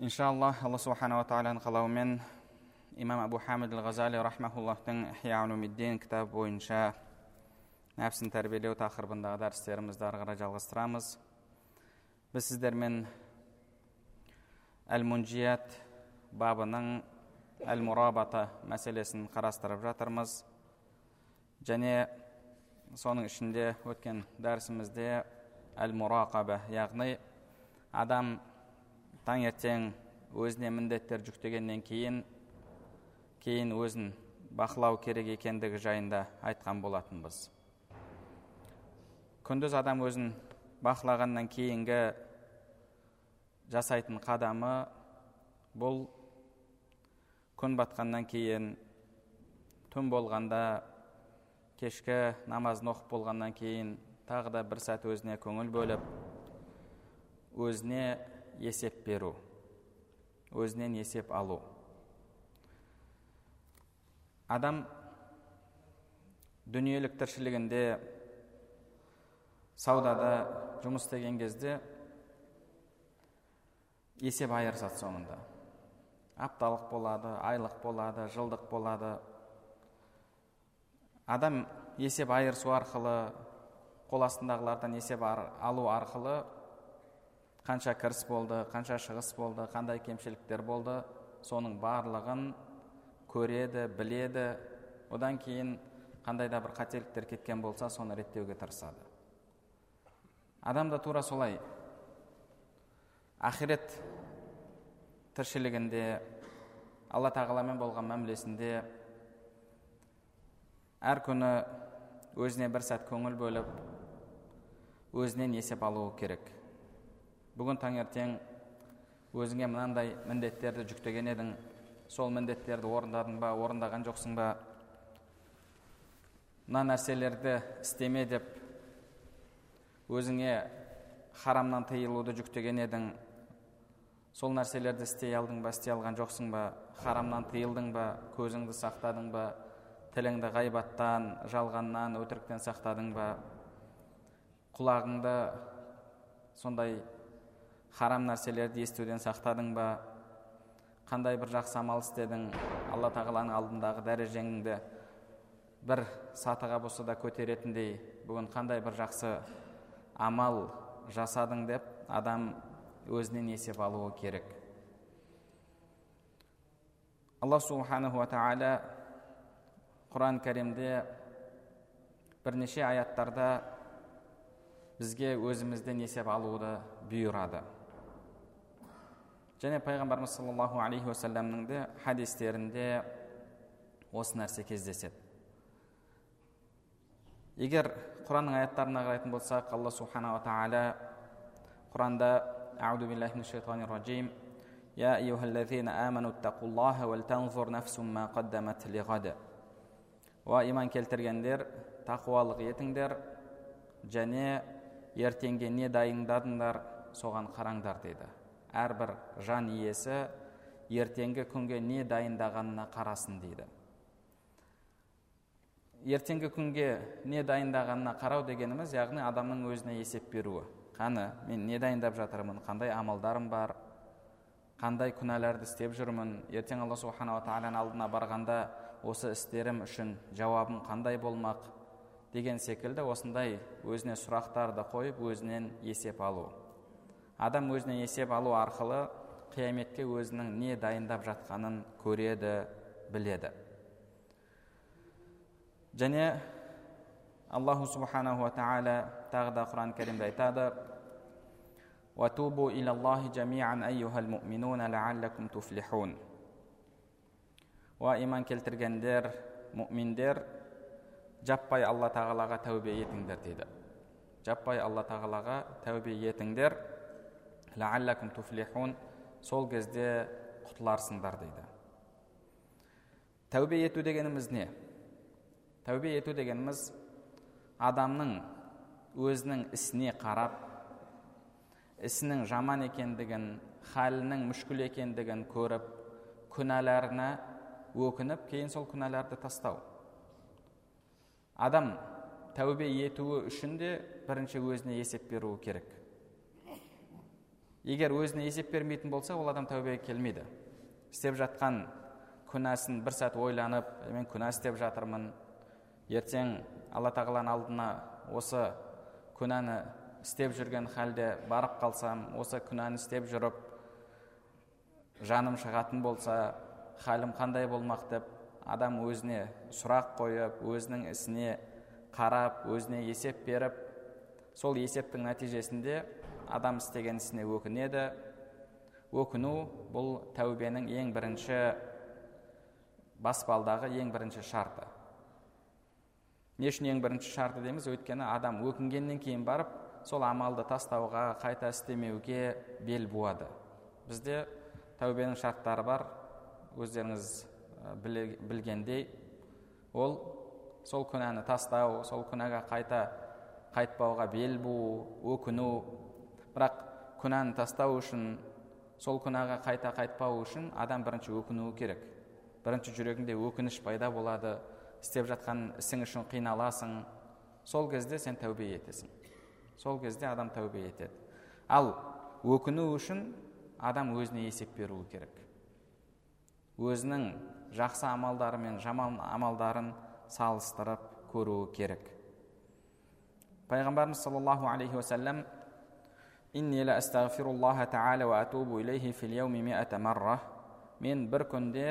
Иншалла алла субханала тағаланың қалауымен имам абу хамид ал ғазали рахмауллахтың кітабы бойынша нәпсін тәрбиелеу тақырыбындағы дәрістерімізді ары қарай жалғастырамыз біз сіздермен әл мунжият бабының әл мурабата мәселесін қарастырып жатырмыз және соның ішінде өткен дәрісімізде әл мурақаба яғни адам таңертең өзіне міндеттер жүктегеннен кейін кейін өзін бақылау керек екендігі жайында айтқан болатынбыз. Күндіз адам өзін бақылағаннан кейінгі жасайтын қадамы бұл. Күн батқаннан кейін түн болғанда кешкі намазын оқып болғаннан кейін тағы да бір сәт өзіне көңіл бөліп өзіне есеп беру өзінен есеп алу. Адам дүниелік тіршілігінде саудада жұмыс істеген кезде есеп айырысады соңында. Апталық болады айлық болады жылдық болады. Адам есеп айырысу арқылы қол астындағылардан есеп алу арқылы қанша кіріс болды қанша шығыс болды қандай кемшіліктер болды соның барлығын көреді біледі. Одан кейін қандай да бір қателіктер кеткен болса соны реттеуге тырысады. Адам да тура солай. Ақирет тіршілігінде алла тағаламен болған мәмілесінде әр күні өзіне бір сәт көңіл бөліп өзінен есеп алуы керек. Бүгін таңертең өзіңе мынандай міндеттерді жүктеген едің сол міндеттерді орындадың ба орындаған жоқсың ба мына нәрселерді істеме деп өзіңе харамнан тыйылуды жүктеген едің сол нәрселерді істей алдың ба істей алған жоқсың ба харамнан тыйылдың ба көзіңді сақтадың ба тіліңді ғайбаттан жалғаннан өтіріктен сақтадың ба құлағыңды сондай харам нәрселерді естуден сақтадың ба? Қандай бір жақсы амал істедің? Алла тағаланың алдындағы дәрежеңді бір сатыға болса да көтеретіндей бүгін қандай бір жақсы амал жасадың деп адам өзінен есеп алуы керек. Алла субханаху тағала құран кәрімде бірнеше аяттарда бізге өзімізден есеп алуды бұйырады және пайғамбарымыз саллаллаху алейхи уассаламның де хадистерінде осы нәрсе кездеседі егер құранның аяттарына қарайтын болсақ алла субханала тағала құранда أعوذ بالله من الشيطان الرجيم يا أيها الذين آمنوا اتقوا الله ولتنظر نفس ما قدمت لغد وإيمان келтіргендер тақуалық етіңдер және ертеңге не дайындадыңдар соған қараңдар деді әрбір жан иесі ертеңгі күнге не дайындағанына қарасын дейді. Ертеңгі күнге не дайындағанына қарау дегеніміз яғни адамның өзіне есеп беруі. Қаны мен не дайындап жатырмын қандай амалдарым бар қандай күнәларды істеп жүрмін ертең алла субханала тағаланың алдына барғанда осы істерім үшін жауабым қандай болмақ деген секілді осындай өзіне сұрақтарды қойып өзінен есеп алу адам өзіне есеп алу арқылы қияметке өзінің не дайындап жатқанын көреді біледі және аллаху субханаху тағала тағы да құран кәрімде айтады وتوبوا إلى الله جميعا أيها المؤمنون لعلكم تفلحون иман келтіргендер мүминдер жаппай алла тағалаға тәубе етіңдер дейді жаппай алла тағалаға тәубе етіңдер туфлихун сол кезде құтыларсыңдар дейді. Тәубе ету дегеніміз не? Тәубе ету дегеніміз адамның өзінің ісіне қарап ісінің жаман екендігін халінің мүшкіл екендігін көріп күнәларына өкініп кейін сол күнәларды тастау. Адам тәубе етуі үшін де бірінші өзіне есеп беруі керек. Егер өзіне есеп бермейтін болса ол адам тәубеге келмейді. Істеп жатқан күнәсін бір сәт ойланып мен күнә істеп жатырмын ертең алла тағаланың алдына осы күнәні істеп жүрген халде барып қалсам осы күнәні істеп жүріп жаным шығатын болса халім қандай болмақ? деп адам өзіне сұрақ қойып өзінің ісіне қарап өзіне есеп беріп сол есептің нәтижесінде адам істеген ісіне өкінеді. Өкіну бұл тәубенің ең бірінші баспалдағы ең бірінші шарты. Не үшін ең бірінші шарты дейміз. Өйткені адам өкінгеннен кейін барып сол амалды тастауға қайта істемеуге бел буады. Бізде тәубенің шарттары бар. Өздеріңіз білгендей ол сол күнәні тастау сол күнәға қайта қайтпауға бел буу өкіну бірақ күнәні тастау үшін сол күнәға қайта қайтпау үшін адам бірінші өкінуі керек. Бірінші жүрегіңде өкініш пайда болады. Істеп жатқан ісің үшін қиналасың. Сол кезде сен тәубе етесің. Сол кезде адам тәубе етеді. Ал өкіну үшін адам өзіне есеп беруі керек. Өзінің жақсы амалдары мен жаман амалдарын салыстырып көруі керек. Пайғамбарымыз саллаллаху алейхи уассалам мен бір күнде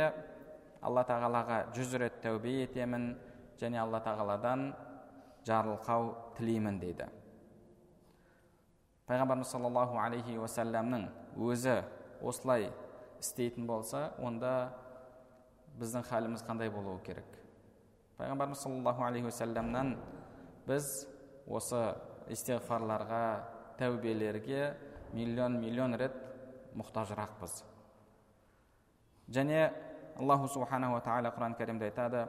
алла тағалаға жүз рет тәубе етемін және алла тағаладан жарылқау тілеймін дейді пайғамбарымыз саллаллаху алейхи уассаламның өзі осылай істейтін болса онда біздің халіміз қандай болуы керек пайғамбарымыз саллаллаху алейхи уассаламнан біз осы истиғфарларға тәубелерге миллион миллион рет мұқтажырақпыз. Және аллаху субханала тағала құран кәрімде айтады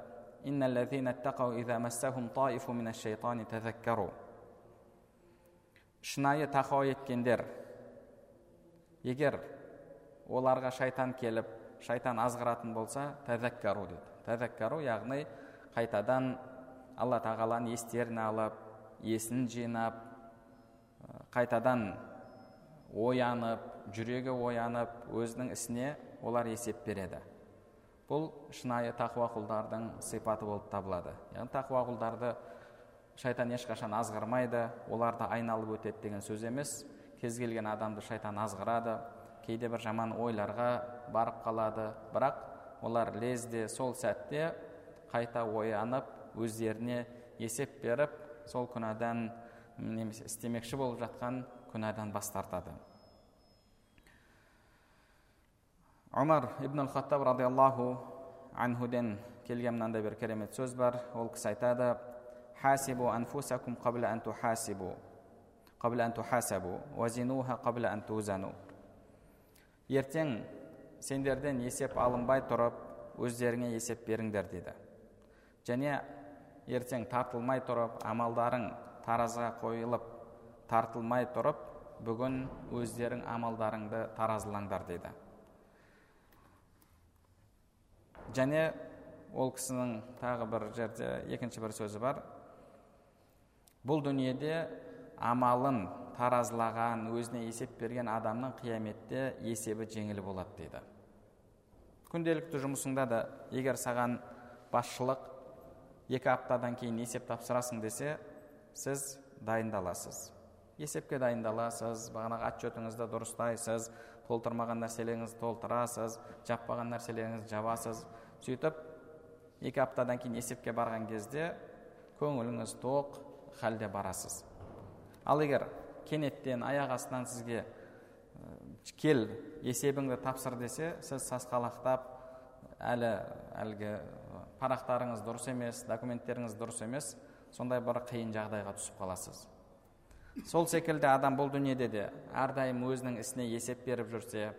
шынайы тақуа еткендер егер оларға шайтан келіп шайтан азғыратын болса тәзәккару деді. Тәзәккару яғни қайтадан алла тағаланың естерін алып есін жинап қайтадан оянып жүрегі оянып өзінің ісіне олар есеп береді. Бұл шынайы тақуа құлдардың сипаты болып табылады. Яғни тақуа құлдарды шайтан ешқашан азғырмайды оларды айналып өтеді деген сөз емес. Кез келген адамды шайтан азғырады кейде бір жаман ойларға барып қалады. Бірақ олар лезде сол сәтте қайта оянып өздеріне есеп беріп сол күнәдан немесе істемекші болып жатқан күнәдан бас тартады. Омар ибн хаттаб радиаллаху анхуден келген мынандай бір керемет сөз бар. Ол кісі айтады хасибу анфусакум қабла ан тухасибу ан тухасабу вазинуха қабла ан тузану ертең сендерден есеп алынбай тұрып өздеріңе есеп беріңдер дейді. Және ертең тартылмай тұрып амалдарың таразыға қойылып тартылмай тұрып бүгін өздерің амалдарыңды таразылаңдар дейді және ол кісінің тағы бір жерде екінші бір сөзі бар. Бұл дүниеде амалын таразылаған өзіне есеп берген адамның қияметте есебі жеңіл болады дейді күнделікті жұмысыңда да егер саған басшылық екі аптадан кейін есеп тапсырасың десе сіз дайындаласыз. Есепке дайындаласыз бағанағы отчетыңызды дұрыстайсыз толтырмаған нәрселеріңізді толтырасыз жаппаған нәрселеріңізді жабасыз. Сөйтіп екі аптадан кейін есепке барған кезде көңіліңіз тоқ халде барасыз. Ал егер кенеттен аяқ астынан сізге кел есебіңді тапсыр десе сіз сасқалақтап әлі әлгі парақтарыңыз дұрыс емес документтеріңіз дұрыс емес сондай бір қиын жағдайға түсіп қаласыз. Сол секілді адам бұл дүниеде де әрдайым өзінің ісіне есеп беріп жүрсе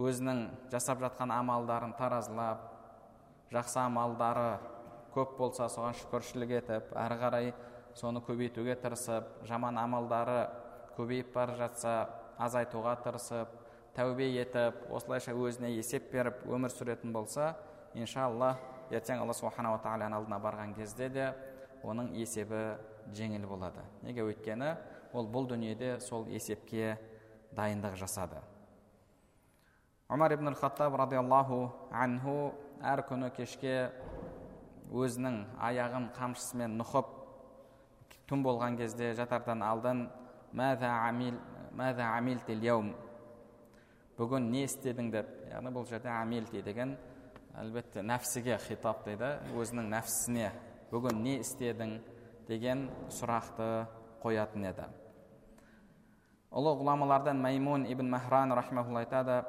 өзінің жасап жатқан амалдарын таразылап жақсы амалдары көп болса соған шүкіршілік етіп әрі қарай соны көбейтуге тырысып жаман амалдары көбейіп бара жатса азайтуға тырысып тәубе етіп осылайша өзіне есеп беріп өмір сүретін болса иншалла ертең алла субханала тағаланың алдына барған кезде де оның есебі жеңіл болады. Неге өйткені ол бұл дүниеде сол есепке дайындық жасады. Омар ибн хаттаб радиаллаху анху әр күні кешке өзінің аяғын қамшысымен нұқып түн болған кезде жатардан алдын бүгін не істедің? деп яғни бұл жерде амилти деген әлбетте нәпсіге хитап дейді өзінің нәпсісіне бүгін не істедің деген сұрақты қоятын еді ұлы ғұламалардан маймун ибн махран рахмаулла айтады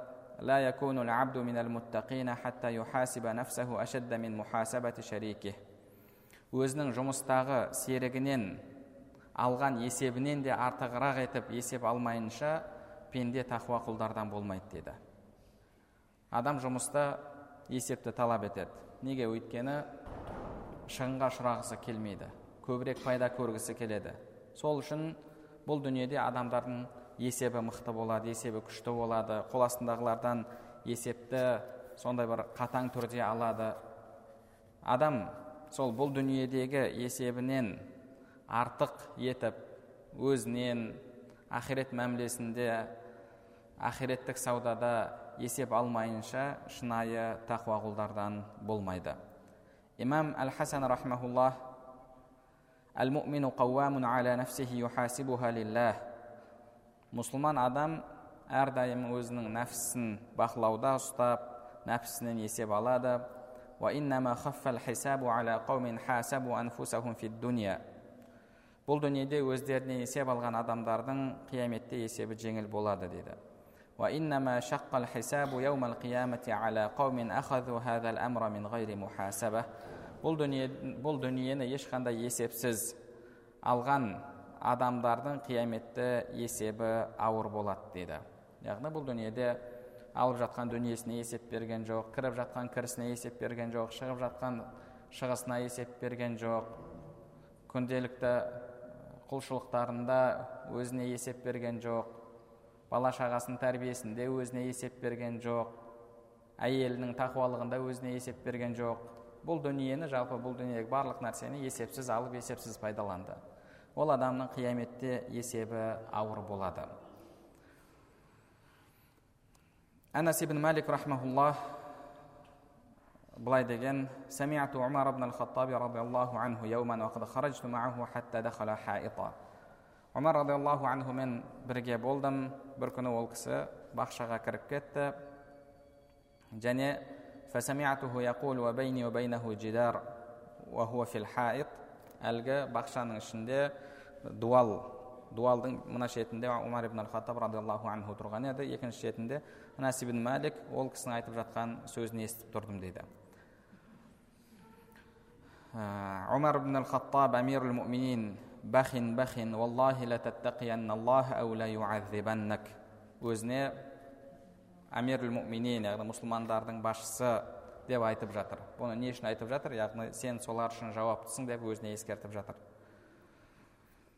لا يكون العبد من المتقين حتى يحاسب نفسه أشد من محاسبة شريكه өзінің жұмыстағы серігінен алған есебінен де артығырақ етіп есеп алмайынша пенде тақуа құлдардан болмайды деді адам жұмыста есепті талап етеді неге өйткені шығынға ұшырағысы келмейді. Көбірек пайда көргісі келеді. Сол үшін бұл дүниеде адамдардың есебі мықты болады есебі күшті болады. Қол астындағылардан есепті сондай бір қатаң түрде алады. Адам сол бұл дүниедегі есебінен артық етіп өзінен ақирет мәмілесінде ақиреттік саудада есеп алмайынша шынайы тақуа құлдардан болмайды. Имам әл хасан рахмауллах мұсылман адам әрдайым өзінің нәпсісін бақылауда ұстап нәпсісінен есеп алады бұл дүниеде өздеріне есеп алған адамдардың қияметте есебі жеңіл болады дейді وإنما شق الحساب يوم القيامة على قوم أخذوا هذا الأمر من غير محاسبة бұл дүние бұл дүниені ешқандай есепсіз алған адамдардың қияметте есебі ауыр болады дейді яғни бұл дүниеде алып жатқан дүниесіне есеп берген жоқ кіріп жатқан кірісіне есеп берген жоқ шығып жатқан шығысына есеп берген жоқ күнделікті құлшылықтарында өзіне есеп берген жоқ бала шағасының тәрбиесінде өзіне есеп берген жоқ. Әйелінің тақуалығында өзіне есеп берген жоқ. Бұл дүниені жалпы бұл дүниедегі барлық нәрсені есепсіз алып есепсіз пайдаланды. Ол адамның қияметте есебі ауыр болады. Әнәс ибн малик рахмаулла былай деген сәмиәту умар ибн al-Khattabi радиаллаху анху омар радиаллаху анхумен бірге болдым бір күні ол кісі бақшаға кіріп кетті және әлгі бақшаның ішінде дуал дуалдың мына шетінде умар ибн хаттаб радиаллаху анху тұрған еді екінші шетінде анас ибн малик ол кісінің айтып жатқан сөзін естіп тұрдым дейді умар ибн ал хаттаб амирул муминин бахин бахин уаллахи лататтақиянналлах ау ла өзіне амирул муминин яғни мұсылмандардың басшысы деп айтып жатыр бұны не үшін айтып жатыр яғни сен солар үшін жауаптысың деп өзіне ескертіп жатыр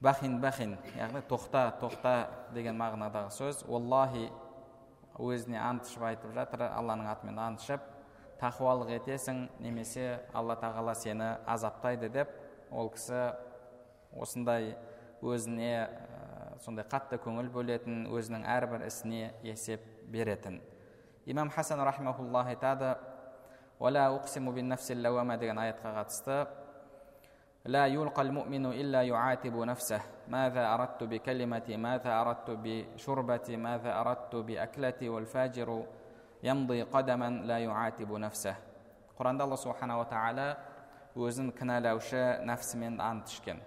бахин бахин яғни тоқта тоқта деген мағынадағы сөз уаллахи өзіне ант ішіп айтып жатыр алланың атымен ант ішіп тақуалық етесің немесе алла тағала сені азаптайды деп ол кісі осындай өзіне сондай қатты көңіл бөлетін өзінің әрбір ісіне есеп беретін имам хасан рахмауллах айтады деген аятқа қатысты لا يلقى المؤمن إلا يعاتب نفسه ماذا أردت بكلمتي ماذا أردت بشربتي ماذا أردت بأكلتي والفاجر يمضي قدما لا يعاتب نفسه құранда алла субханала тағала өзін кінәлаушы нәпсімен ант ішкен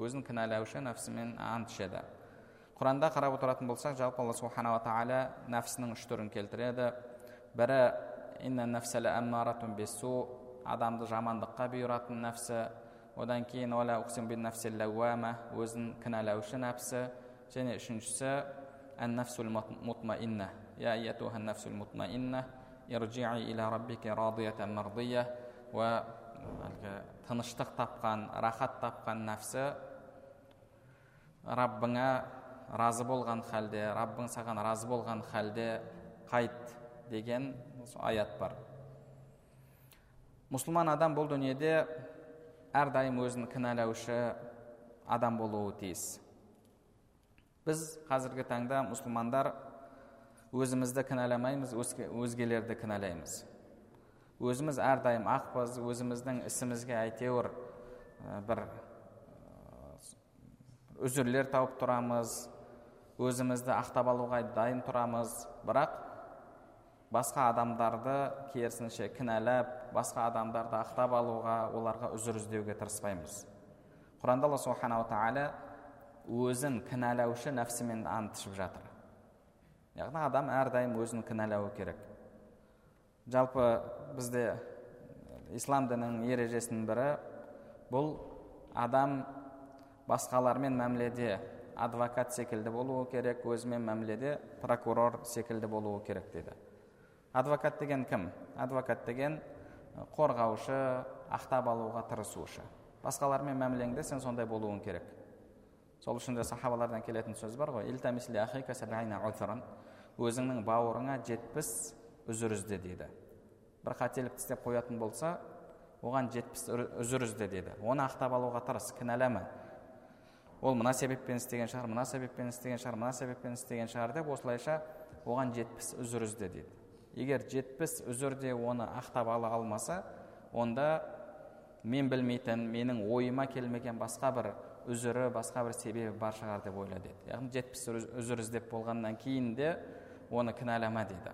өзін кінәлаушы нәпсімен ант ішеді құранда қарап отыратын болсақ жалпы алла субханала тағала нәпсінің үш түрін келтіреді бірі адамды жамандыққа бұйыратын нәпсі одан кейін өзін кінәлаушы нәпсі және үшіншісі мутмаинна я нәфсул мутмаинна иржии иля раббики радиятан мардия әлгі тыныштық тапқан рахат тапқан нәпсі раббыңа разы болған халде раббың саған разы болған халде қайт деген аят бар мұсылман адам бұл дүниеде әрдайым өзін кінәлаушы адам болуы тиіс біз қазіргі таңда мұсылмандар өзімізді кінәламаймыз өзгелерді кінәлаймыз өзіміз әрдайым ақпыз өзіміздің ісімізге әйтеуір бір үзірлер тауып тұрамыз өзімізді ақтап алуға дайын тұрамыз. Бірақ басқа адамдарды керісінше кінәлап басқа адамдарды ақтап алуға оларға үзір іздеуге тырыспаймыз. Құранда алла субханала тағала өзін кінәлаушы нәпсімен ант жатыр. Яғни адам әрдайым өзін кінәлауы керек. Жалпы бізде ислам дінінің ережесінің бірі бұл адам басқалармен мәміледе адвокат секілді болуы керек өзімен мәміледе прокурор секілді болуы керек дейді адвокат деген кім? Адвокат деген қорғаушы ақтап алуға тырысушы. Басқалармен мәмілеңде сен сондай болуың керек. Сол үшін де сахабалардан келетін сөз бар ғой. Өзіңнің бауырыңа жетпіс үзір ізде дейді бір қателікті істеп қоятын болса оған жетпіс үзір ізде дейді оны ақтап алуға тырыс кінәлама ол мына себеппен істеген шығар мына себеппен істеген шығар мына себеппен істеген шығар деп осылайша оған жетпіс үзір ізде дейді. Егер жетпіс үзірде оны ақтап ала алмаса онда мен білмейтін менің ойыма келмеген басқа бір үзірі басқа бір себебі бар шығар деп ойла деді яғни жетпіс үзір іздеп болғаннан кейін де оны кінәлама дейді.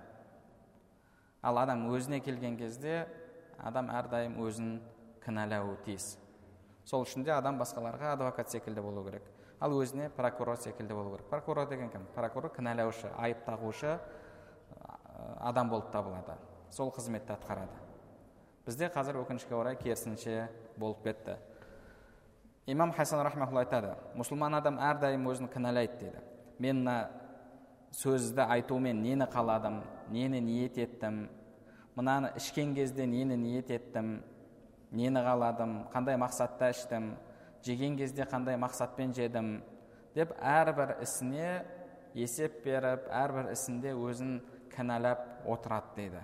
Ал адам өзіне келген кезде адам әрдайым өзін кінәлауы тиіс. Сол үшін де адам басқаларға адвокат секілді болу керек. Ал өзіне прокурор секілді болу керек. Прокурор деген кім? Прокурор кінәлаушы айып тағушы адам болып табылады. Сол қызметті атқарады. Бізде қазір өкінішке орай керісінше болып кетті. Имам хасан рахмаулла айтады мұсылман адам әрдайым өзін кінәлайды дейді. Мен мына сөзді айтумен нені қаладым нені ниет еттім мынаны ішкен кезде нені ниет еттім нені қаладым қандай мақсатта іштім жеген кезде қандай мақсатпен жедім деп әрбір ісіне есеп беріп әрбір ісінде өзін кінәлап отырады дейді.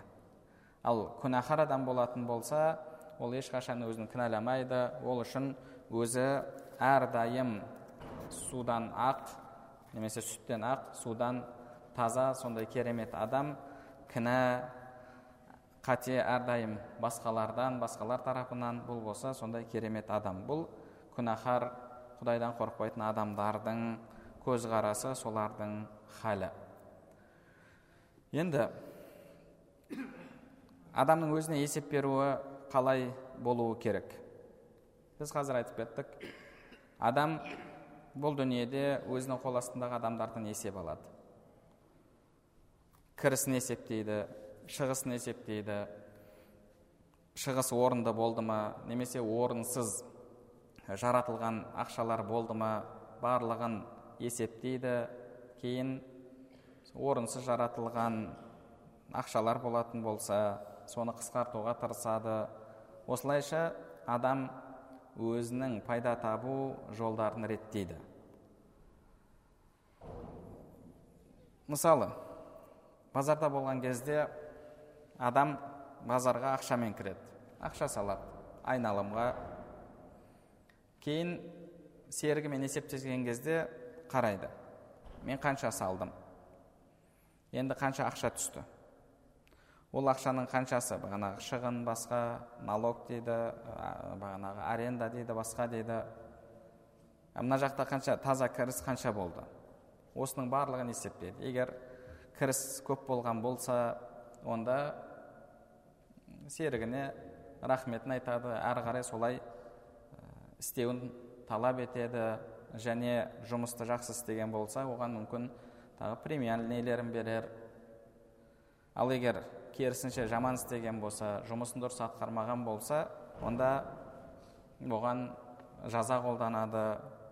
Ал күнәһар адам болатын болса ол ешқашан өзін кінәламайды ол үшін өзі әрдайым судан ақ немесе сүттен ақ судан таза сондай керемет адам кінә қате әрдайым басқалардан басқалар тарапынан бұл болса сондай керемет адам. Бұл күнәһар құдайдан қорықпайтын адамдардың көзқарасы солардың халі. Енді адамның өзіне есеп беруі қалай болуы керек? Біз қазір айтып кеттік адам бұл дүниеде өзінің қол астындағы адамдардан есеп алады. Кірісін есептейді шығысын есептейді. Шығыс орынды болды ма немесе орынсыз жаратылған ақшалар болды ма барлығын есептейді. Кейін орынсыз жаратылған ақшалар болатын болса соны қысқартуға тырысады. Осылайша адам өзінің пайда табу жолдарын реттейді. Мысалы базарда болған кезде адам базарға ақшамен кіреді. Ақша салады айналымға. Кейін серігімен есептескен кезде қарайды. Мен қанша салдым? Енді қанша ақша түсті? Ол ақшаның қаншасы? Бағанағы шығын басқа налог дейді бағанағы аренда дейді басқа дейді мына жақта қанша таза кіріс қанша болды? Осының барлығын есептейді. Егер кіріс көп болған болса онда серігіне рахметін айтады әрі қарай солай істеуін талап етеді және жұмысты жақсы істеген болса оған мүмкін тағы премиальныйлерін берер. Ал егер керісінше жаман істеген болса жұмысын дұрыс атқармаған болса онда оған жаза қолданады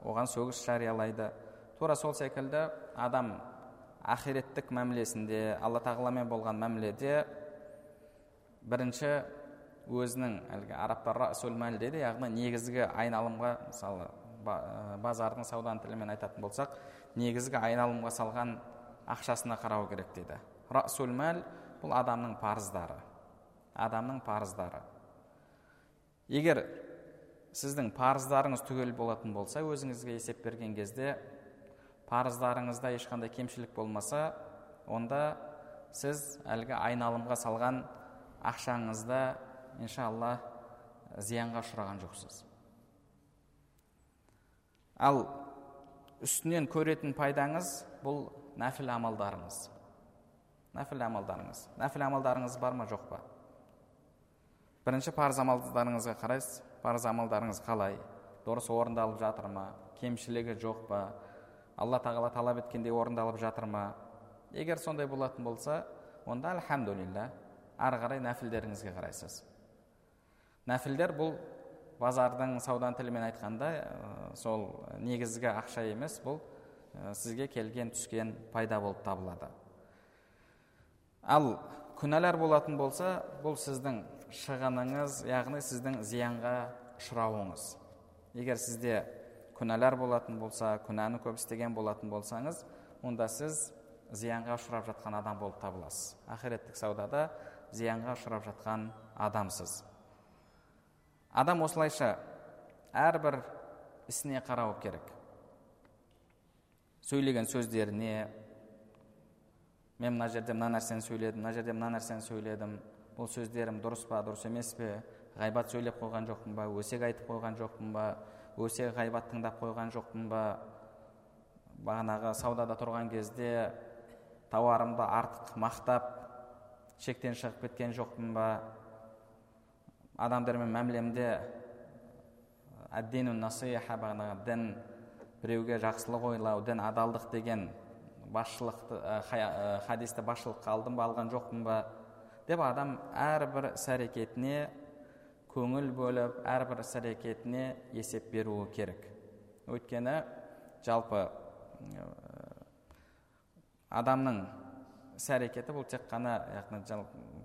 оған сөгіс жариялайды. Тура сол секілді адам ақиреттік мәмілесінде алла тағаламен болған мәміледе бірінші өзінің әлгі арабтар мәл дейді яғни негізгі айналымға мысалы базардың сауданың тілімен айтатын болсақ негізгі айналымға салған ақшасына қарау керек дейді. Расул мәл бұл адамның парыздары. Адамның парыздары. Егер сіздің парыздарыңыз түгел болатын болса өзіңізге есеп берген кезде парыздарыңызда ешқандай кемшілік болмаса онда сіз әлгі айналымға салған ақшаңызда иншалла зиянға ұшыраған жоқсыз ал үстінен көретін пайдаңыз бұл нәпіл амалдарыңыз нәпіл амалдарыңыз нәпіл амалдарыңыз бар ма жоқ па бірінші парыз амалдарыңызға қарайсыз парыз амалдарыңыз қалай дұрыс орындалып жатыр ма кемшілігі жоқ па алла тағала талап еткендей орындалып жатыр ма егер сондай болатын болса онда альхамдулилля ары қарай нәпілдеріңізге қарайсыз. Нәпілдер бұл базардың саудан тілімен айтқанда сол негізгі ақша емес бұл сізге келген түскен пайда болып табылады. Ал күнәлар болатын болса бұл сіздің шығыныңыз яғни сіздің зиянға ұшырауыңыз. Егер сізде күнәлар болатын болса күнәні көп істеген болатын болсаңыз онда сіз зиянға ұшырап жатқан адам болып табыласыз. Ақиреттік саудада зиянға ұшырап жатқан адамсыз. Адам осылайша әрбір ісіне қарау керек. Сөйлеген сөздеріне мен мына жерде мына нәрсені сөйледім мына жерде мына нәрсені сөйледім бұл сөздерім дұрыс па дұрыс емес пе ғайбат сөйлеп қойған жоқпын ба өсек айтып қойған жоқпын ба өсек ғайбат тыңдап қойған жоқпын ба бағанағы саудада тұрған кезде тауарымды артық мақтап шектен шығып кеткен жоқпын ба? Адамдармен мәмілемде әддину насиха бағанағы дін біреуге жақсылық ойлау дін адалдық деген басшылықты хадисті басшылыққа алдым ба алған жоқпын ба? Деп адам әрбір іс әрекетіне көңіл бөліп әрбір іс әрекетіне есеп беруі керек. Өйткені жалпы адамның іс әрекеті бұл тек қана яғни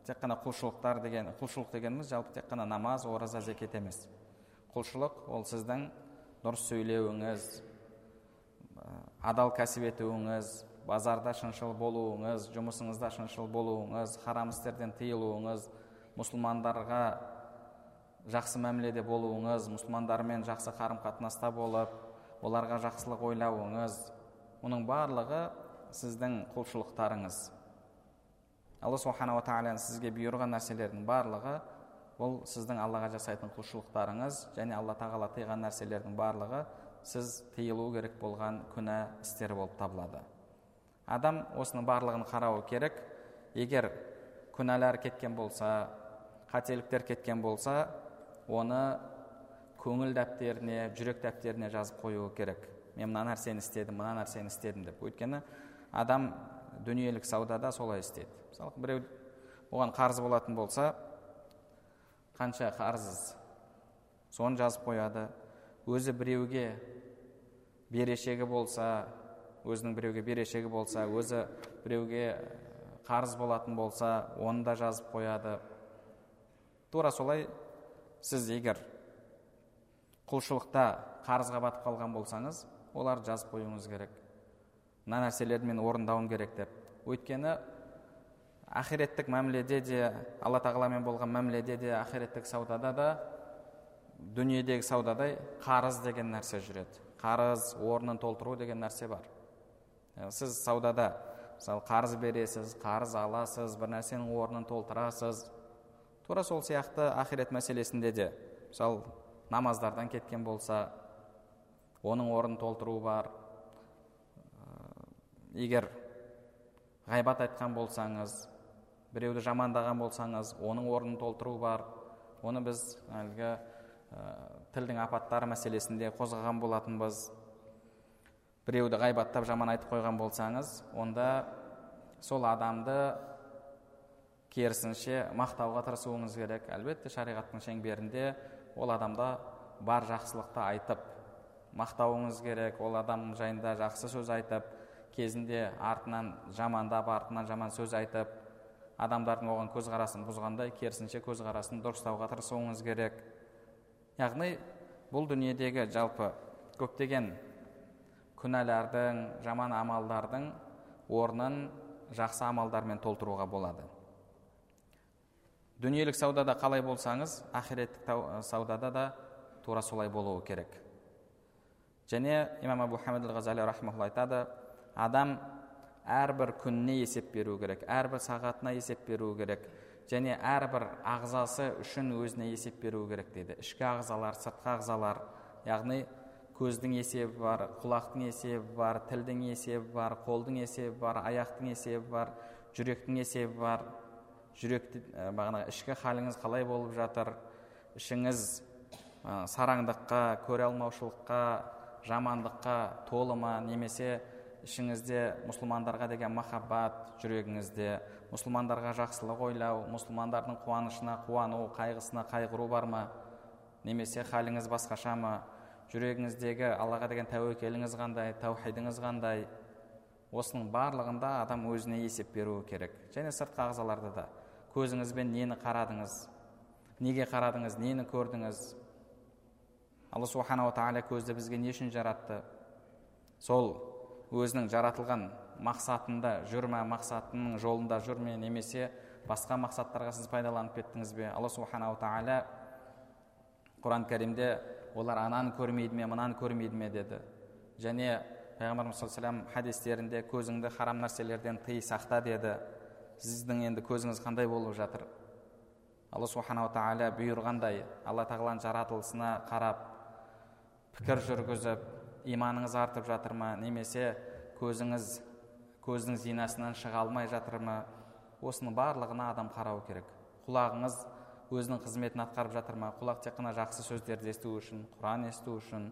тек қана құлшылықтар деген құлшылық дегеніміз жалпы тек қана намаз ораза зекет емес. Құлшылық ол сіздің дұрыс сөйлеуіңіз адал кәсіп етуіңіз базарда шыншыл болуыңыз жұмысыңызда шыншыл болуыңыз харам істерден тыйылуыңыз мұсылмандарға жақсы мәміледе болуыңыз мұсылмандармен жақсы қарым қатынаста болып оларға жақсылық ойлауыңыз мұның барлығы сіздің құлшылықтарыңыз. Алла субханала тағаланың сізге бұйырған нәрселердің барлығы бұл сіздің аллаға жасайтын құлшылықтарыңыз және алла тағала тыйған нәрселердің барлығы сіз тыйылу керек болған күнә істер болып табылады. Адам осының барлығын қарауы керек. Егер күнәлар кеткен болса қателіктер кеткен болса оны көңіл дәптеріне жүрек дәптеріне жазып қоюы керек. Мен мына нәрсені істедім мына нәрсені істедім деп. Өйткені адам дүниелік саудада солай істейді. Мысалы біреу оған қарыз болатын болса қанша қарыз соны жазып қояды. Өзі біреуге берешегі болса өзінің біреуге берешегі болса өзі біреуге қарыз болатын болса оны да жазып қояды. Тура солай сіз егер құлшылықта қарызға батып қалған болсаңыз оларды жазып қоюыңыз керек. Мына нәрселерді мен орындауым керек деп. Өйткені ақиреттік мәміледе де алла тағаламен болған мәміледе де ақиреттік саудада да дүниедегі саудадай қарыз деген нәрсе жүреді. Қарыз орнын толтыру деген нәрсе бар. Сіз саудада мысалы қарыз бересіз қарыз аласыз бір нәрсенің орнын толтырасыз. Тура сол сияқты ақирет мәселесінде де мысалы намаздардан кеткен болса оның орнын толтыру бар. Егер ғайбат айтқан болсаңыз біреуді жамандаған болсаңыз оның орнын толтыру бар. Оны біз әлгі ә, тілдің апаттары мәселесінде қозғаған болатынбыз. Біреуді ғайбаттап жаман айтып қойған болсаңыз онда сол адамды керісінше мақтауға тырысуыңыз керек. Әлбетте шариғаттың шеңберінде ол адамда бар жақсылықты айтып мақтауыңыз керек ол адам жайында жақсы сөз айтып кезінде артынан жамандап артынан жаман сөз айтып адамдардың оған көзқарасын бұзғандай керісінше көзқарасын дұрыстауға тырысуыңыз керек. Яғни бұл дүниедегі жалпы көптеген күнәлардың жаман амалдардың орнын жақсы амалдармен толтыруға болады. Дүниелік саудада қалай болсаңыз ақиреттік саудада да тура солай болуы керек. Және имам абу хамид ғазали айтады адам әрбір күніне есеп беру керек әрбір сағатына есеп беру керек және әрбір ағзасы үшін өзіне есеп беру керек дейді. Ішкі ағзалар сыртқы ағзалар яғни көздің есебі бар құлақтың есебі бар тілдің есебі бар қолдың есебі бар аяқтың есебі бар жүректің есебі бар. Жүректі бағанағы ішкі халіңіз қалай болып жатыр? Ішіңіз сараңдыққа көре алмаушылыққа жамандыққа толы ма? Немесе ішіңізде мұсылмандарға деген махаббат жүрегіңізде мұсылмандарға жақсылық ойлау мұсылмандардың қуанышына қуану қайғысына қайғыру бар ма немесе халіңіз басқаша ма жүрегіңіздегі аллаға деген тәуекеліңіз қандай таухидіңіз қандай? Осының барлығында адам өзіне есеп беруі керек. Және сыртқы ағзаларда да. Көзіңізбен нені қарадыңыз? Неге қарадыңыз? Нені көрдіңіз? Алла субханала тағала көзді бізге не үшін жаратты? Сол өзінің жаратылған мақсатында жүр ме мақсатының жолында жүр ме немесе басқа мақсаттарға сіз пайдаланып кеттіңіз бе? Алла субханала тағала құран кәрімде олар ананы көрмейді ме мынаны көрмейді ме деді. Және пайғамбарымыз саллаллаху хадистерінде көзіңді харам нәрселерден тый сақта деді. Сіздің енді көзіңіз қандай болып жатыр? Алла субханала тағала бұйырғандай алла тағаланың жаратылысына қарап пікір жүргізіп иманыңыз артып жатыр ма немесе көзіңіз көздің зинасынан шыға алмай жатыр ма осының барлығына адам қарау керек. Құлағыңыз өзінің қызметін атқарып жатыр ма құлақ тек қана жақсы сөздерді есту үшін құран есту үшін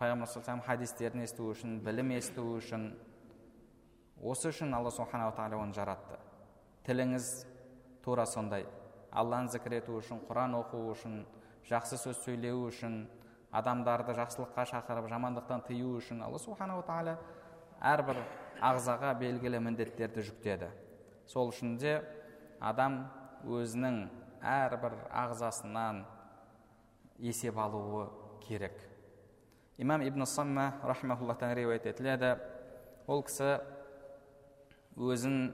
пайғамбар саллаллаху хадистерін есту үшін білім есту үшін. Осы үшін алла субханала тағала оны жаратты. Тіліңіз тура сондай. Алланы зікір ету үшін құран оқу үшін жақсы сөз сөйлеу үшін адамдарды жақсылыққа шақырып жамандықтан тыю үшін алла субханала тағала әрбір ағзаға белгілі міндеттерді жүктеді. Сол үшін де адам өзінің әрбір ағзасынан есеп алуы керек. Имам ибн самма рахмауллахтан риуаят етіледі. Ол кісі өзін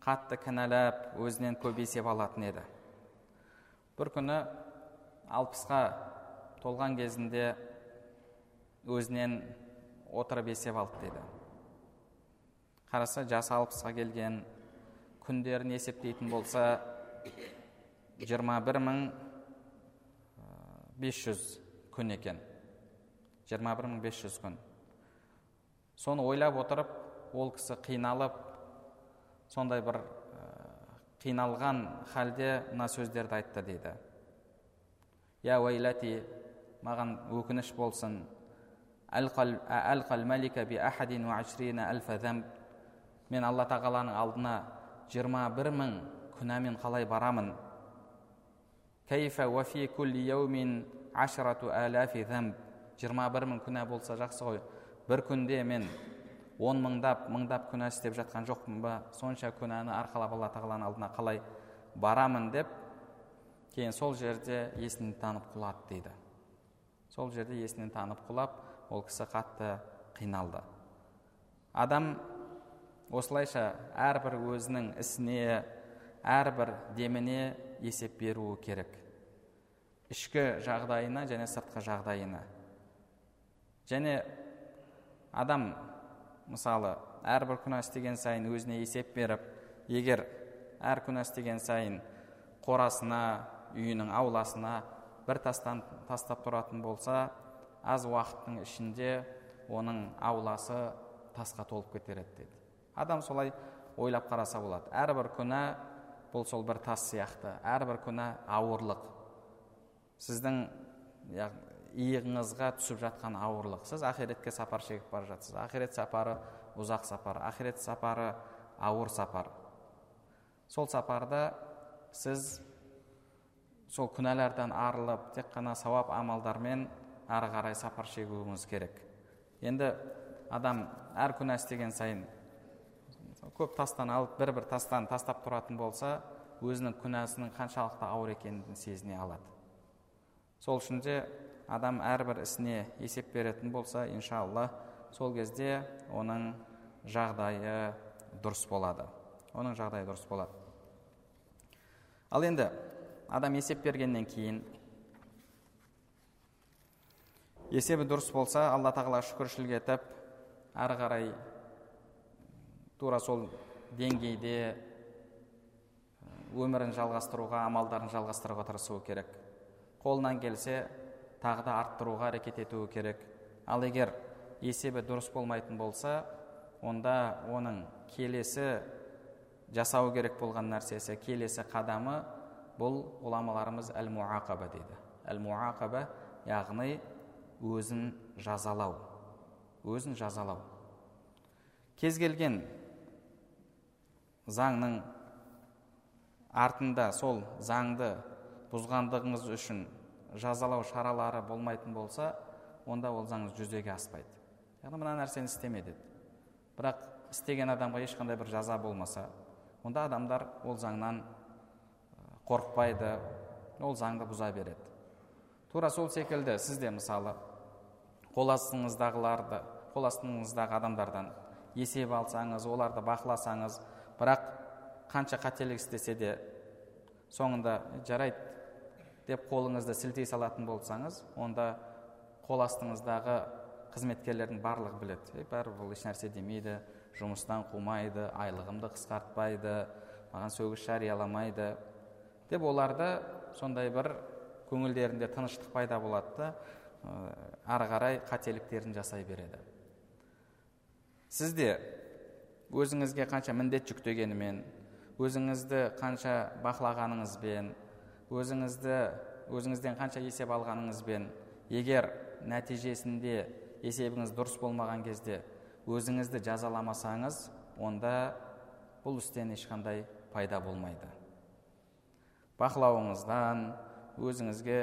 қатты кінәлап өзінен көп есеп алатын еді. Бір күні алпысқа толған кезінде өзінен отырып есеп алды дейді қараса жасы алпысқа келген күндерін есептейтін болса жиырма бір мың бес жүз күн екен. жиырма бір мың бес жүз күн. Соны ойлап отырып ол кісі қиналып сондай бір қиналған халде мына сөздерді айтты дейді. Я уайлати маған өкініш болсын мен алла тағаланың алдына жиырма бір мың күнәмен қалай барамын жиырма бір мың күнә болса жақсы ғой бір күнде мен он мыңдап мыңдап күнә істеп жатқан жоқпын ба сонша күнәні арқалап алла тағаланың алдына қалай барамын деп кейін сол жерде есін танып құлады дейді сол жерде есінен танып құлап ол кісі қатты қиналды. Адам осылайша әрбір өзінің ісіне әрбір деміне есеп беруі керек. Ішкі жағдайына және сыртқы жағдайына. Және адам мысалы әрбір күнә істеген сайын өзіне есеп беріп егер әр күнә істеген сайын қорасына үйінің ауласына бір тастан тастап тұратын болса аз уақыттың ішінде оның ауласы тасқа толып кетер еді дейді адам солай ойлап қараса болады. Әрбір күнә бұл сол бір тас сияқты. Әрбір күнә ауырлық. Сіздің иығыңызға түсіп жатқан ауырлық. Сіз ақиретке сапар шегіп бара жатсыз. Ақирет сапары ұзақ сапар. Ақирет сапары ауыр сапар. Сол сапарда сіз сол күнәлардан арылып тек қана сауап амалдармен ары қарай сапар шегуіміз керек. Енді адам әр күнә істеген сайын көп тастан алып бір бір тастан тастап тұратын болса өзінің күнәсінің қаншалықты ауыр екенін сезіне алады. Сол үшін де адам әрбір ісіне есеп беретін болса иншалла сол кезде оның жағдайы дұрыс болады. Оның жағдайы дұрыс болады. Ал енді адам есеп бергеннен кейін есебі дұрыс болса алла тағала шүкіршілік етіп әрі қарай тура сол деңгейде өмірін жалғастыруға амалдарын жалғастыруға тырысуы керек. Қолынан келсе тағы да арттыруға әрекет етуі керек. Ал егер есебі дұрыс болмайтын болса онда оның келесі жасау керек болған нәрсесі келесі қадамы бұл ғұламаларымыз әл муақаба дейді. Әл муақаба яғни өзін жазалау. Өзін жазалау. Кез келген заңның артында сол заңды бұзғандығыңыз үшін жазалау шаралары болмайтын болса онда ол заң жүзеге аспайды. Яғни мына нәрсені істеме деді. Бірақ істеген адамға ешқандай бір жаза болмаса онда адамдар ол заңнан қорықпайды. Ол заңды бұза береді. Тура сол секілді сіз де мысалы қол астыңыздағыларды қол астыңыздағы адамдардан есеп алсаңыз оларды бақыласаңыз бірақ қанша қателік істесе де соңында жарайды деп қолыңызды сілтей салатын болсаңыз онда қол астыңыздағы қызметкерлердің барлығы біледі. Е бәрібір бұл ешнәрсе демейді жұмыстан қумайды айлығымды қысқартпайды маған сөгіс жарияламайды деп оларды сондай бір көңілдерінде тыныштық пайда болады да ары қарай қателіктерін жасай береді. Сіз де өзіңізге қанша міндет жүктегенімен өзіңізді қанша бақылағаныңызбен өзіңізді өзіңізден қанша есеп алғаныңызбен егер нәтижесінде есебіңіз дұрыс болмаған кезде өзіңізді жазаламасаңыз онда бұл істен ешқандай пайда болмайды. Бақылауыңыздан өзіңізге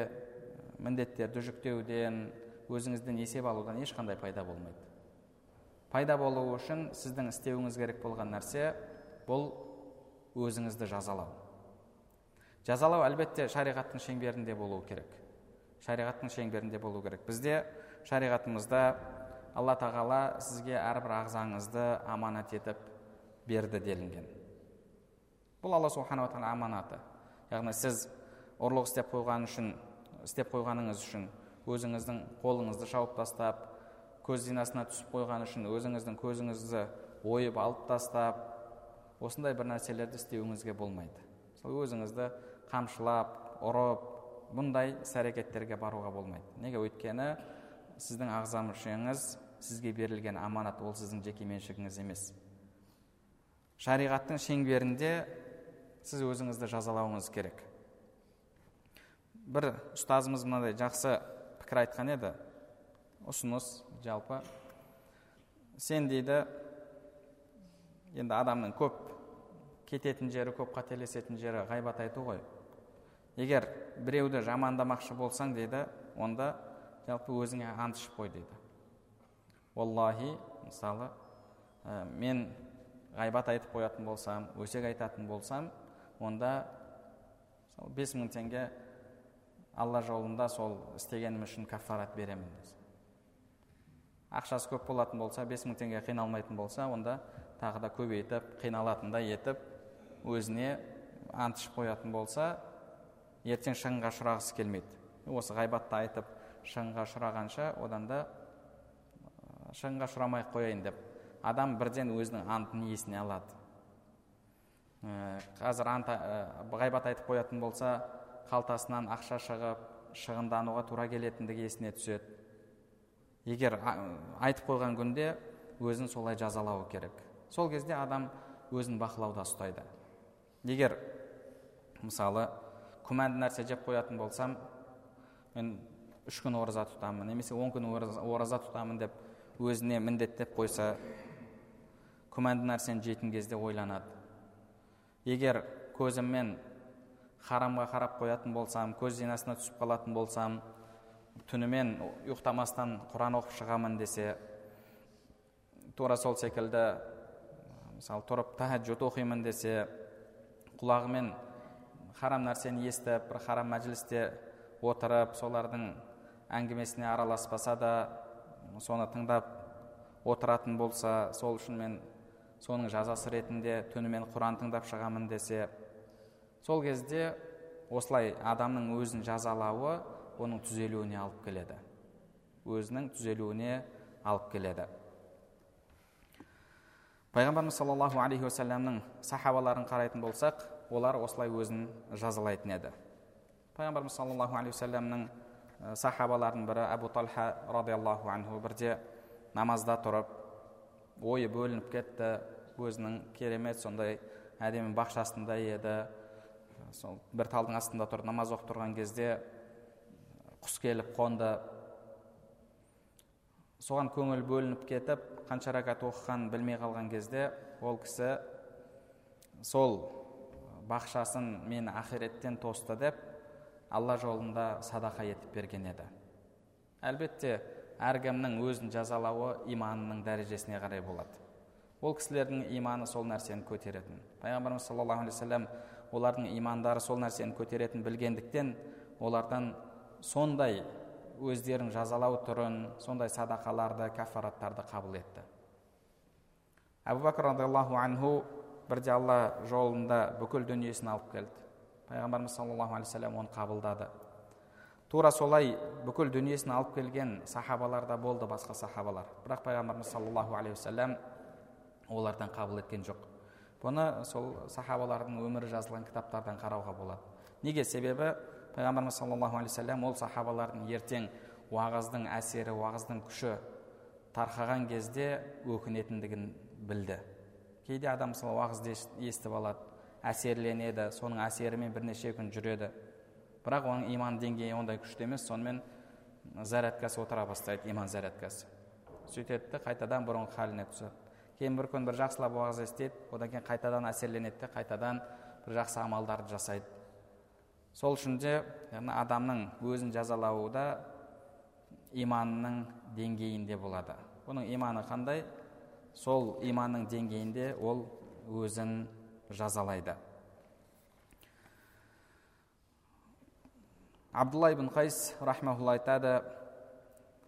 міндеттерді жүктеуден өзіңізден есеп алудан ешқандай пайда болмайды. Пайда болу үшін сіздің істеуіңіз керек болған нәрсе бұл өзіңізді жазалау. Жазалау әлбетте шариғаттың шеңберінде болу керек. Шариғаттың шеңберінде болу керек. Бізде шариғатымызда алла тағала сізге әрбір ағзаңызды аманат етіп берді делінген. Бұл алла субханала тағала аманаты. Яғни сіз ұрлық істеп қойған үшін істеп қойғаныңыз үшін өзіңіздің қолыңызды шауып тастап көз зинасына түсіп қойған үшін өзіңіздің көзіңізді ойып алып тастап осындай бір нәрселерді істеуіңізге болмайды. Мысалы өзіңізді қамшылап ұрып бұндай іс әрекеттерге баруға болмайды. Неге? Өйткені сіздің ағза мүшеңіз сізге берілген аманат ол сіздің жеке меншігіңіз емес. Шариғаттың шеңберінде сіз өзіңізді жазалауыңыз керек. Бір ұстазымыз мынандай жақсы пікір айтқан еді. Ұсыныс жалпы. Сен дейді енді адамның көп кететін жері көп қателесетін жері ғайбат айту ғой. Егер біреуді жамандамақшы болсаң дейді онда жалпы өзіңе ант ішіп қой дейді. Оллахи мысалы ә, мен ғайбат айтып қоятын болсам өсек айтатын болсам онда бес мың теңге алла жолында сол істегенім үшін кафарат беремін ақшасы көп болатын болса бес мың теңге қиналмайтын болса онда тағы да көбейтіп қиналатындай етіп өзіне ант ішіп қоятын болса ертең шығынға ұшырағысы келмейді. Осы ғайбатты айтып шығынға ұшырағанша одан да шығынға ұшырамай ақ қояйын деп. Адам бірден өзінің антын есіне алады. Қазір ант ғайбат айтып қоятын болса қалтасынан ақша шығып шығындануға тура келетіндігі есіне түседі. Егер айтып қойған күнде өзін солай жазалауы керек. Сол кезде адам өзін бақылауда ұстайды. Егер мысалы күмәнді нәрсе жеп қоятын болсам мен үш күн ораза тұтамын немесе он күн ораза тұтамын деп өзіне міндеттеп қойса күмәнді нәрсені жейтін кезде ойланады. Егер көзіммен харамға қарап қоятын болсам көз зинасына түсіп қалатын болсам түнімен ұйықтамастан құран оқып шығамын десе тура сол секілді мысалы тұрып тахаджуд оқимын десе құлағымен харам нәрсені естіп бір харам мәжілісте отырып солардың әңгімесіне араласпаса да соны тыңдап отыратын болса сол үшін мен соның жазасы ретінде түнімен құран тыңдап шығамын десе сол кезде осылай адамның өзін жазалауы оның түзелуіне алып келеді. Өзінің түзелуіне алып келеді. Пайғамбарымыз саллаллаху алейхи уассаламның сахабаларын қарайтын болсақ олар осылай өзін жазалайтын еді. Пайғамбарымыз саллаллаху алейхи уассаламның сахабаларының бірі әбу талха радиаллаху анху бірде намазда тұрып ойы бөлініп кетті өзінің керемет сондай әдемі бақшасында еді. Сол бір талдың астында тұрып намаз оқып тұрған кезде құс келіп қонды. Соған көңіл бөлініп кетіп қанша рәкат оқығанын білмей қалған кезде ол кісі сол бақшасын мені ақиреттен тосты деп алла жолында садақа етіп берген еді. Әлбетте әркімнің өзін жазалауы иманының дәрежесіне қарай болады. Ол кісілердің иманы сол нәрсені көтеретін. Пайғамбарымыз саллаллаху алейхи вассалам олардың имандары сол нәрсені көтеретінін білгендіктен олардан сондай өздерін жазалау түрін сондай садақаларды кафараттарды қабыл етті. Әбу бәкір радиаллаху анху бірде алла жолында бүкіл дүниесін алып келді. Пайғамбарымыз саллаллаху алейхи вассалам оны қабылдады. Тура солай бүкіл дүниесін алып келген сахабалар да болды басқа сахабалар. Бірақ пайғамбарымыз саллаллаху алейхи вассалам олардан қабыл еткен жоқ. Бұны сол сахабалардың өмірі жазылған кітаптардан қарауға болады. Неге? Себебі пайғамбарымыз саллаллаху алейхи вассалам ол сахабалардың ертең уағыздың әсері уағыздың күші тарқаған кезде өкінетіндігін білді. Кейде адам мысалы уағызды естіп алады әсерленеді соның әсерімен бірнеше күн жүреді. Бірақ оның иман деңгейі ондай күшті емес. Сонымен зарядкасы отыра бастайды иман зарядкасы. Сөйтеді де қайтадан бұрынғы халіне түседі. Кейін бір күн бір жақсылап уағыз естиді одан кейін қайтадан әсерленеді де қайтадан бір жақсы амалдарды жасайды. Сол үшін де яғни адамның өзін жазалауы да иманның деңгейінде болады. Бұның иманы қандай? Сол иманның деңгейінде ол өзін жазалайды. Абдулла ибн қайс рахмаулла айтады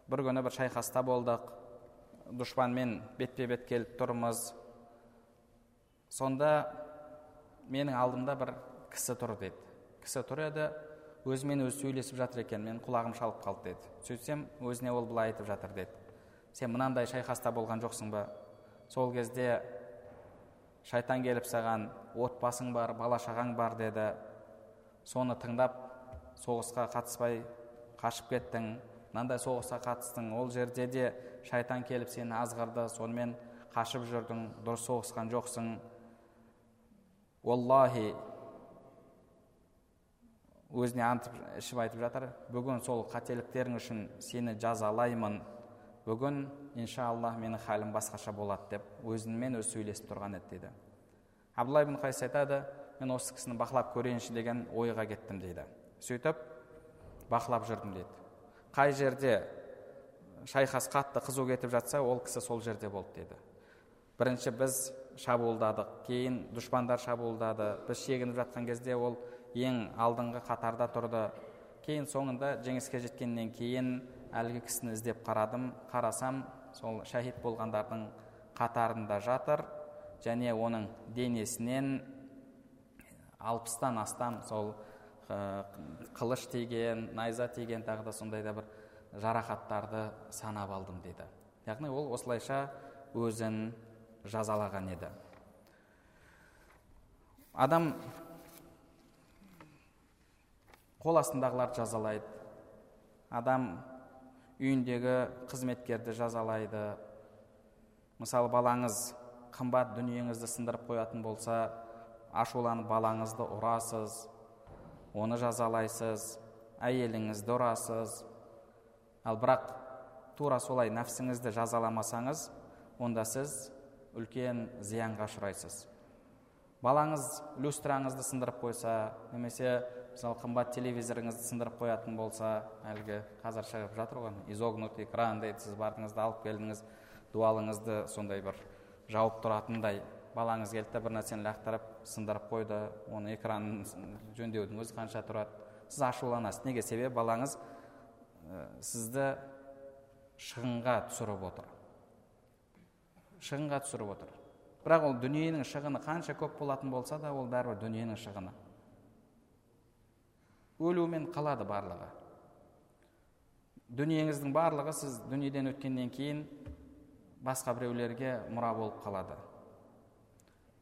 бір күні бір шайқаста болдық. Дұшпанмен бетпе бет келіп тұрмыз. Сонда менің алдымда бір кісі тұр деді. Кісі тұр еді өзімен өзі сөйлесіп жатыр екен мен құлағым шалып қалды деді. Сөйтсем өзіне ол былай айтып жатыр деді. Сен мынандай шайқаста болған жоқсың ба? Сол кезде шайтан келіп саған отбасың бар бала шағаң бар деді. Соны тыңдап соғысқа қатыспай қашып кеттің мынандай соғысқа қатыстың ол жерде де шайтан келіп сені азғырды сонымен қашып жүрдің дұрыс соғысқан жоқсың. Уаллахи өзіне антып ішіп айтып жатыр бүгін сол қателіктерің үшін сені жазалаймын. Бүгін иншаллах менің халім басқаша болады деп өзімен өзі сөйлесіп тұрған еді дейді. Абдулла ибн қайс айтады мен осы кісіні бақылап көрейінші деген ойға кеттім дейді. Сөйтіп бақылап жүрдім дейді. Қай жерде шайқас қатты қызу кетіп жатса ол кісі сол жерде болды деді бірінші біз шабуылдадық кейін дұшпандар шабуылдады. Біз шегініп жатқан кезде ол ең алдыңғы қатарда тұрды. Кейін соңында жеңіске жеткеннен кейін әлгі кісіні іздеп қарадым. Қарасам сол шәһид болғандардың қатарында жатыр және оның денесінен алпыстан астам сол қылыш тиген найза тиген тағы да сондай да бір жарақаттарды санап алдым дейді. Яғни ол осылайша өзін жазалаған еді. Адам қол астындағыларды жазалайды. Адам үйіндегі қызметкерді жазалайды. Мысалы балаңыз қымбат дүниеңізді сындырып қоятын болса ашуланып балаңызды ұрасыз. Оны жазалайсыз әйеліңізді ұрасыз ал бірақ тура солай нәпсіңізді жазаламасаңыз онда сіз үлкен зиянға ұшырайсыз. Балаңыз люстраңызды сындырып қойса немесе мысалы қымбат телевизорыңызды сындырып қоятын болса әлгі қазір шығып жатыр ғой изогнутый экран дейді сіз бардыңыз да алып келдіңіз дуалыңызды сондай бір жауып тұратындай. Балаңыз келді да бір нәрсені лақтырып сындырып қойды оны экранын жөндеудің өзі қанша тұрады. Сіз ашуланасыз. Неге? Себебі балаңыз ә, сізді шығынға түсіріп отыр. Шығынға түсіріп отыр. Бірақ ол дүниенің шығыны қанша көп болатын болса да ол бәрібір дүниенің шығыны. Өлумен қалады барлығы. Дүниеңіздің барлығы сіз дүниеден өткеннен кейін басқа біреулерге мұра болып қалады.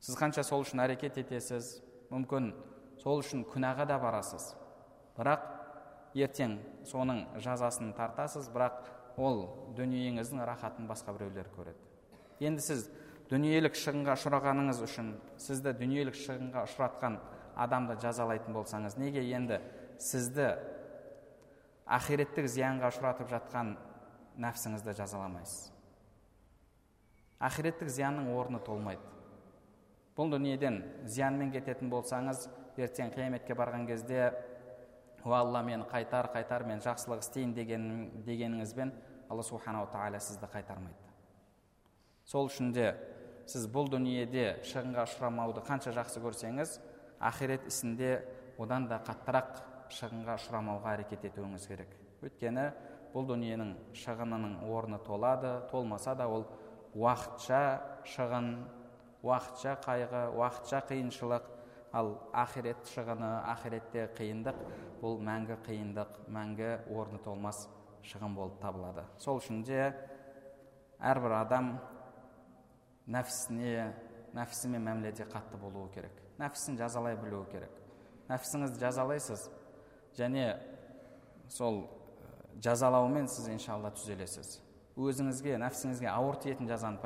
Сіз қанша сол үшін әрекет етесіз? Мүмкін сол үшін күнәға да барасыз. Бірақ ертең соның жазасын тартасыз бірақ ол дүниеңіздің рахатын басқа біреулер көреді. Енді сіз дүниелік шығынға ұшырағаныңыз үшін сізді дүниелік шығынға ұшыратқан адамды жазалайтын болсаңыз неге енді сізді ақиреттік зиянға ұшыратып жатқан нәпсіңізді жазаламайсыз? Ақиреттік зиянның орны толмайды. Бұл дүниеден зиянмен кететін болсаңыз ертең қияметке барған кезде о алла мені қайтар қайтар мен жақсылық істейін деген, дегеніңізбен алла субханала тағала сізді қайтармайды. Сол үшін де сіз бұл дүниеде шығынға ұшырамауды қанша жақсы көрсеңіз ақирет ісінде одан да қаттырақ шығынға ұшырамауға әрекет етуіңіз керек. Өйткені бұл дүниенің шығынының орны толады толмаса да ол уақытша шығын уақытша қайғы уақытша қиыншылық. Ал ақирет шығыны ақиретте қиындық бұл мәңгі қиындық мәңгі орны толмас шығын болып табылады. Сол үшін де әрбір адам нәпсісіне нәпсімен мәміледе қатты болуы керек. Нәпсісін жазалай білуі керек. Нәпсіңізді жазалайсыз және сол жазалаумен сіз иншалла түзелесіз. Өзіңізге нәпсіңізге ауыр тиетін жазаны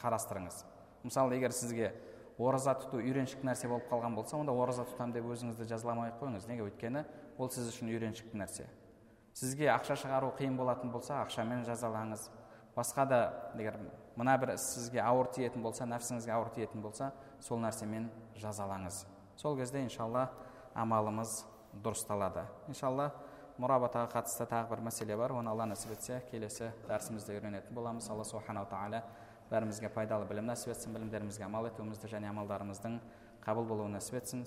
қарастырыңыз. Мысалы егер сізге ораза тұту үйреншікті нәрсе болып қалған болса онда ораза тұтамын деп өзіңізді жазаламай ақ қойыңыз. Неге? Өйткені ол сіз үшін үйреншікті нәрсе. Сізге ақша шығару қиын болатын болса ақшамен жазалаңыз. Басқа да егер мына бір іс сізге ауыр тиетін болса нәпсіңізге ауыр тиетін болса сол нәрсемен жазалаңыз. Сол кезде иншалла амалымыз дұрысталады. Иншалла мұрабатаға қатысты тағы бір мәселе бар. Оны алла нәсіп етсе келесі дәрісімізде үйренетін боламыз. Алла субханала тағала бәрімізге пайдалы білім нәсіп етсін білімдерімізге амал етуімізді және амалдарымыздың қабыл болуын нәсіп етсін.